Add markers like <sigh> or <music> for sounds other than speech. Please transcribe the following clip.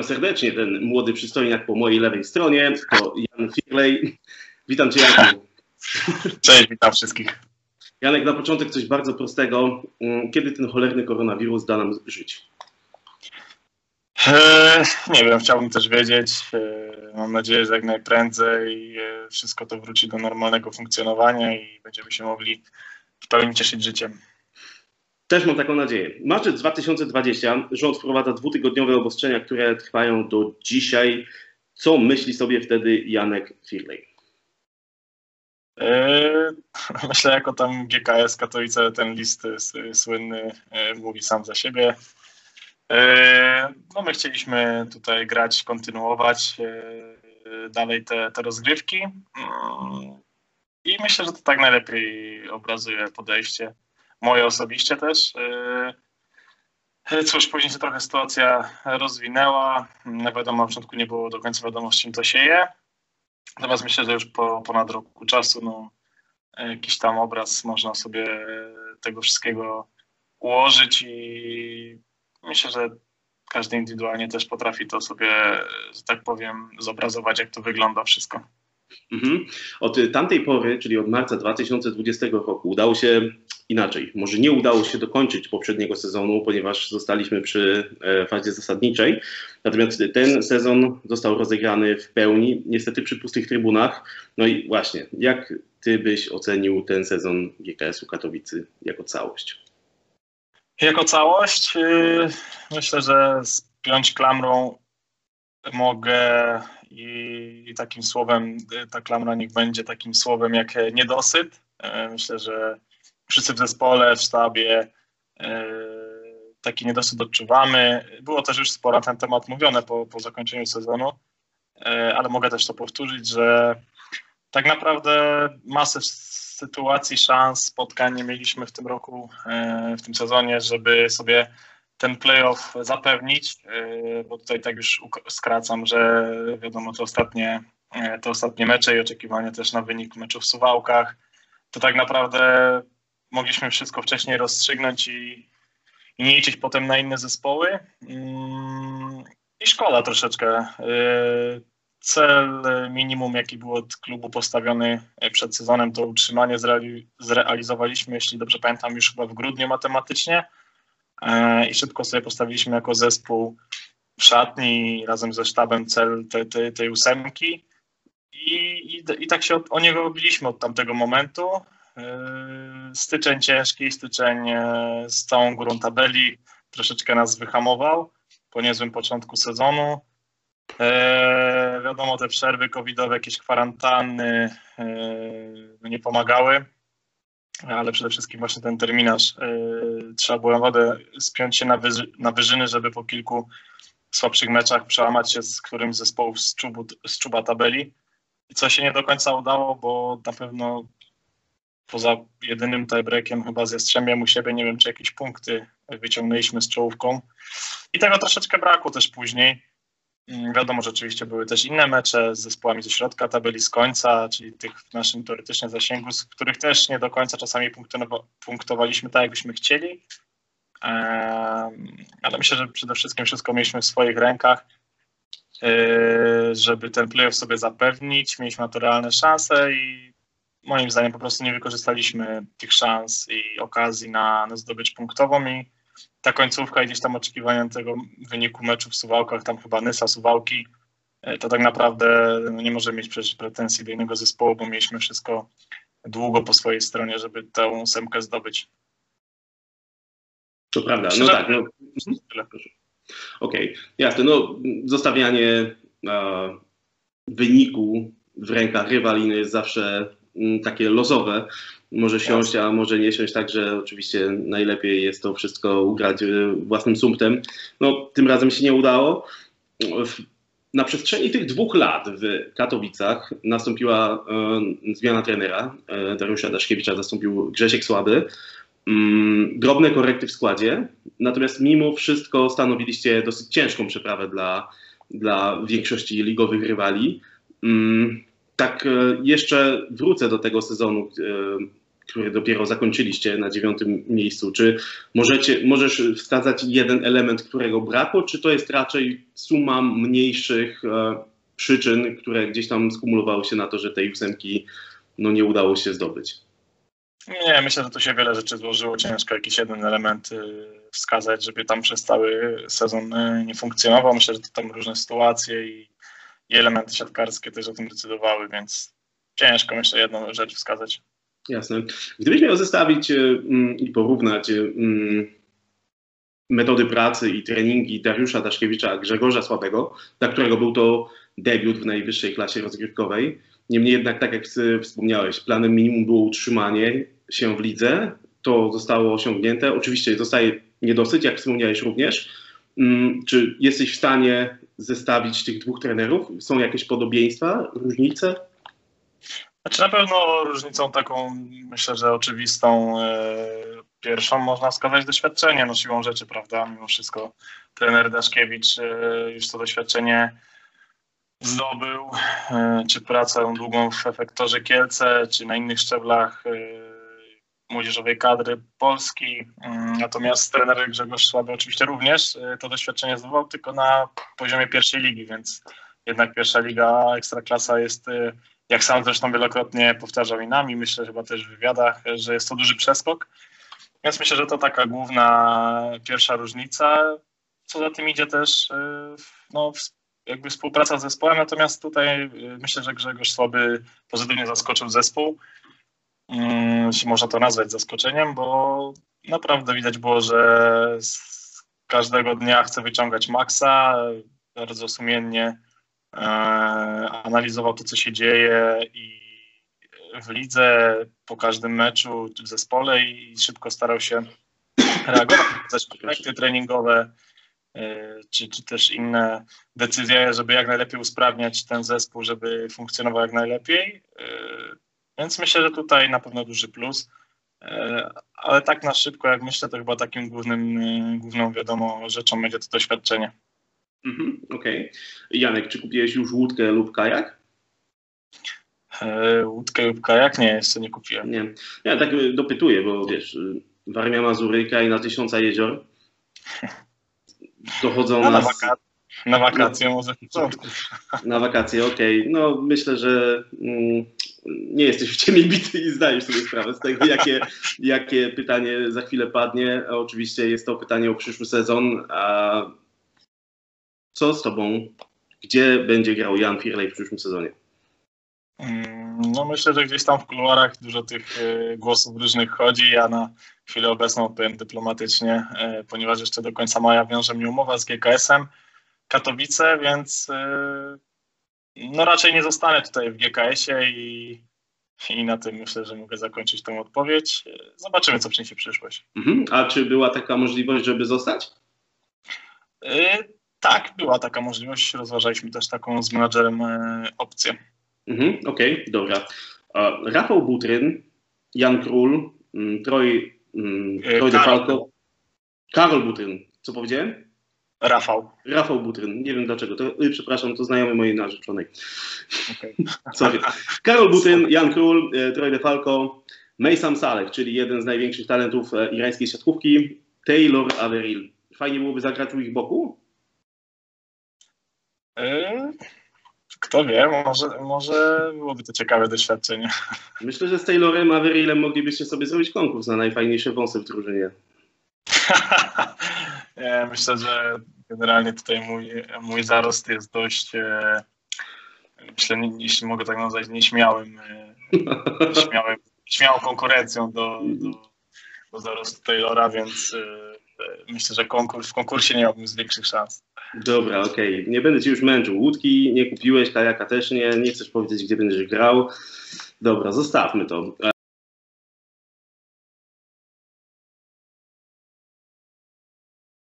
Witam serdecznie, ten młody przystojniak po mojej lewej stronie, to Jan Firlej. Witam Cię Janku. Cześć, witam wszystkich. Janek, na początek coś bardzo prostego. Mm, kiedy ten cholerny koronawirus da nam żyć? Eee, nie wiem, chciałbym też wiedzieć. Eee, mam nadzieję, że jak najprędzej e, wszystko to wróci do normalnego funkcjonowania i będziemy się mogli w pełni cieszyć życiem. Też mam taką nadzieję. Marzec 2020 rząd wprowadza dwutygodniowe obostrzenia, które trwają do dzisiaj. Co myśli sobie wtedy Janek Firley? Eee, myślę, jako tam GKS Katowice ten list słynny e, mówi sam za siebie. Eee, no my chcieliśmy tutaj grać, kontynuować dalej te, te rozgrywki i myślę, że to tak najlepiej obrazuje podejście moje osobiście też. E, cóż, później się trochę sytuacja rozwinęła. No wiadomo, na początku nie było do końca wiadomo, z czym to się je. Natomiast myślę, że już po ponad roku czasu no, jakiś tam obraz można sobie tego wszystkiego ułożyć i myślę, że każdy indywidualnie też potrafi to sobie, że tak powiem, zobrazować, jak to wygląda wszystko. Mhm. Od tamtej pory, czyli od marca 2020 roku, udało się inaczej. Może nie udało się dokończyć poprzedniego sezonu, ponieważ zostaliśmy przy e, fazie zasadniczej. Natomiast ten sezon został rozegrany w pełni, niestety przy pustych trybunach. No i właśnie, jak ty byś ocenił ten sezon GKS-u Katowicy jako całość? Jako całość y, myślę, że spiąć klamrą mogę i, takim słowem, y, ta klamra niech będzie takim słowem jak niedosyt. Y, myślę, że wszyscy w zespole, w sztabie taki niedosyt odczuwamy. Było też już sporo na ten temat mówione po, po zakończeniu sezonu, ale mogę też to powtórzyć, że tak naprawdę masę sytuacji, szans, spotkań nie mieliśmy w tym roku, e, w tym sezonie, żeby sobie ten playoff zapewnić, e, bo tutaj tak już skracam, że wiadomo, to ostatnie, e, te ostatnie mecze i oczekiwania też na wynik meczu w Suwałkach, to tak naprawdę mogliśmy wszystko wcześniej rozstrzygnąć i, i nie liczyć potem na inne zespoły. Mm, I szkoda troszeczkę cel minimum, jaki był od klubu postawiony przed sezonem, to utrzymanie zrealizowaliśmy, jeśli dobrze pamiętam, już chyba w grudniu matematycznie i szybko sobie postawiliśmy jako zespół w szatni razem ze sztabem cel tej, tej, tej ósemki I, i, i tak się od, o niego robiliśmy od tamtego momentu. E, styczeń ciężki, styczeń z całą górą tabeli troszeczkę nas wyhamował po niezłym początku sezonu. E, wiadomo, te przerwy covidowe, jakieś kwarantanny e, nie pomagały, ale przede wszystkim właśnie ten terminarz. E, trzeba było naprawdę spiąć się na, na wyżyny, żeby po kilku słabszych meczach przełamać się z którymś zespołów z, czubu, z czuba tabeli. Co się nie do końca udało, bo na pewno poza jedynym tiebreakiem chyba z Jastrzębiem u siebie, nie wiem czy jakieś punkty wyciągnęliśmy z czołówką. I tego troszeczkę brakło też później. Mm, wiadomo, że oczywiście były też inne mecze z zespołami ze środka tabeli, z końca, czyli tych w naszym teoretycznie zasięgu, z których też nie do końca czasami punktowaliśmy tak, jakbyśmy chcieli. Ale myślę, że przede wszystkim wszystko mieliśmy w swoich rękach, e, żeby ten playoff sobie zapewnić. Mieliśmy na to realne szanse i moim zdaniem po prostu nie wykorzystaliśmy tych szans i okazji na, na punktową i ta końcówka i gdzieś tam oczekiwania tego wyniku meczu w Suwałkach, tam chyba Nysa, Suwałki, e, to tak naprawdę no, nie możemy mieć przecież pretensji do innego zespołu, bo mieliśmy wszystko długo po swojej stronie, żeby tę ósemkę zdobyć. To prawda, no tak. No. Okej, okay. jasne. No, zostawianie e, wyniku w rękach rywaliny jest zawsze takie losowe może siąść, a może nie siąść, także oczywiście najlepiej jest to wszystko ugrać e, własnym sumptem. No, tym razem się nie udało. Na przestrzeni tych dwóch lat w Katowicach nastąpiła e, zmiana trenera. E, Dariusza Daszkiewicza zastąpił Grzesiek Słaby. Mm, drobne korekty w składzie, natomiast mimo wszystko stanowiliście dosyć ciężką przeprawę dla, dla większości ligowych rywali. Tak, jeszcze wrócę do tego sezonu, który dopiero zakończyliście na dziewiątym miejscu. Czy możecie, możesz wskazać jeden element, którego brakło, czy to jest raczej suma mniejszych e, przyczyn, które gdzieś tam skumulowały się na to, że tej ósemki no, nie udało się zdobyć? Nie, myślę, że tu się wiele rzeczy złożyło. Ciężko jakiś jeden element wskazać, żeby tam przez cały sezon nie funkcjonował. Myślę, że to tam różne sytuacje i, i elementy siatkarskie też o tym decydowały, więc ciężko myślę jedną rzecz wskazać. Jasne. Gdybyś miał zestawić y, mm, i porównać mm, metody pracy i treningi Dariusza Daszkiewicza, Grzegorza Słabego, dla którego był to debiut w najwyższej klasie rozgrywkowej, Niemniej jednak, tak jak wspomniałeś, planem minimum było utrzymanie się w lidze. To zostało osiągnięte. Oczywiście zostaje niedosyć, jak wspomniałeś również. Mm, czy jesteś w stanie zestawić tych dwóch trenerów? Są jakieś podobieństwa, różnice? Znaczy na pewno różnicą taką, myślę, że oczywistą e, pierwszą można wskazać doświadczenie, no siłą rzeczy, prawda? Mimo wszystko trener Daszkiewicz e, już to doświadczenie zdobył, e, czy pracę długą w efektorze Kielce, czy na innych szczeblach młodzieżowej kadry Polski. Mm, natomiast trener Grzegorz Słaby oczywiście również e, to doświadczenie zdobywał, tylko na poziomie pierwszej ligi, więc jednak pierwsza liga, ekstraklasa jest, jak sam zresztą wielokrotnie powtarzał i nami, myślę chyba też w wywiadach, że jest to duży przeskok. Więc myślę, że to taka główna pierwsza różnica. Co za tym idzie też no, jakby współpraca z zespołem, natomiast tutaj y, myślę, że Grzegorz Słaby pozytywnie zaskoczył zespół, jeśli można to nazwać zaskoczeniem, bo naprawdę widać było, że z każdego dnia chce wyciągać maksa, bardzo sumiennie e, analizował to, co się dzieje i w lidze, po każdym meczu, w zespole i szybko starał się reagować na aspekty treningowe, E, czy, czy też inne decyzje, żeby jak najlepiej usprawniać ten zespół, żeby funkcjonował jak najlepiej. E, więc myślę, że tutaj na pewno duży plus. E, ale tak na szybko, jak myślę, to chyba takim głównym, główną wiadomo rzeczą będzie to doświadczenie. Mhm, Okej. Okay. Janek, czy kupiłeś już łódkę lub kajak? łódkę lub kajak? Nie, jeszcze nie kupiłem. Nie. Ja tak dopytuję, bo wiesz, Warmia Mazury, na tysiąca jezior. dochodzą na, nas... Waka na wakacje no, może początku. Na wakacje, okej. Okay. No myślę, że mm, nie jesteś w ciemię bity i zdajesz sobie sprawę z tego, jakie, jakie pytanie za chwilę padnie. Oczywiście jest to pytanie o przyszły sezon. A co z tobą? Gdzie będzie grał Jan Firley w przyszłym sezonie? Mm, no myślę, że gdzieś tam w kuluarach dużo tych e, głosów różnych chodzi. Ja na chwilę obecną powiem dyplomatycznie, e, ponieważ jeszcze do końca maja wiąże mnie umowa z GKS-em Katowice, więc e, no raczej nie zostanę tutaj w GKS-ie i, i na tym myślę, że mogę zakończyć tę odpowiedź. Zobaczymy, co przyniesie przyszłość. Mhm. A czy była taka możliwość, żeby zostać? Tak, była taka możliwość. Rozważaliśmy też taką z menadżerem opcję. Mhm, Okej, okay, dobra. Rafał Butryn, Jan Król, mm, Troj, mm, e, Troj de Falco, Karol Butryn. Co powiedziałem? Rafał. Rafał Butryn. Nie wiem dlaczego. To, y, przepraszam, to znajomy mojej narzeczonej. Okay. <laughs> Sorry. Karol Butryn, Jan Król, e, Troy DeFalco, Mason Salek, czyli jeden z największych talentów e, irańskiej siatkówki, Taylor Averil. Fajnie byłoby zagrać u ich boku? Kto wie, może, może byłoby to ciekawe doświadczenie. <laughs> Myślę, że z Taylorem Averilem moglibyście sobie zrobić konkurs na najfajniejsze wąsy w drużynie. <laughs> nie, myślę, że generalnie tutaj mój, mój zarost jest dość, e, myślę, jeśli mogę tak nazwać, nieśmiałym, e, <laughs> śmiałym, śmiałą konkurencją do, do, do zarostu Taylora, więc e, myślę, że konkurs, w konkursie nie miałbym z większych szans. Dobra, okej. Okay. Nie będę ci już męczył. Łódki nie kupiłeś, kajaka też nie. Nie chcesz powiedzieć, gdzie będziesz grał. Dobra, zostawmy to.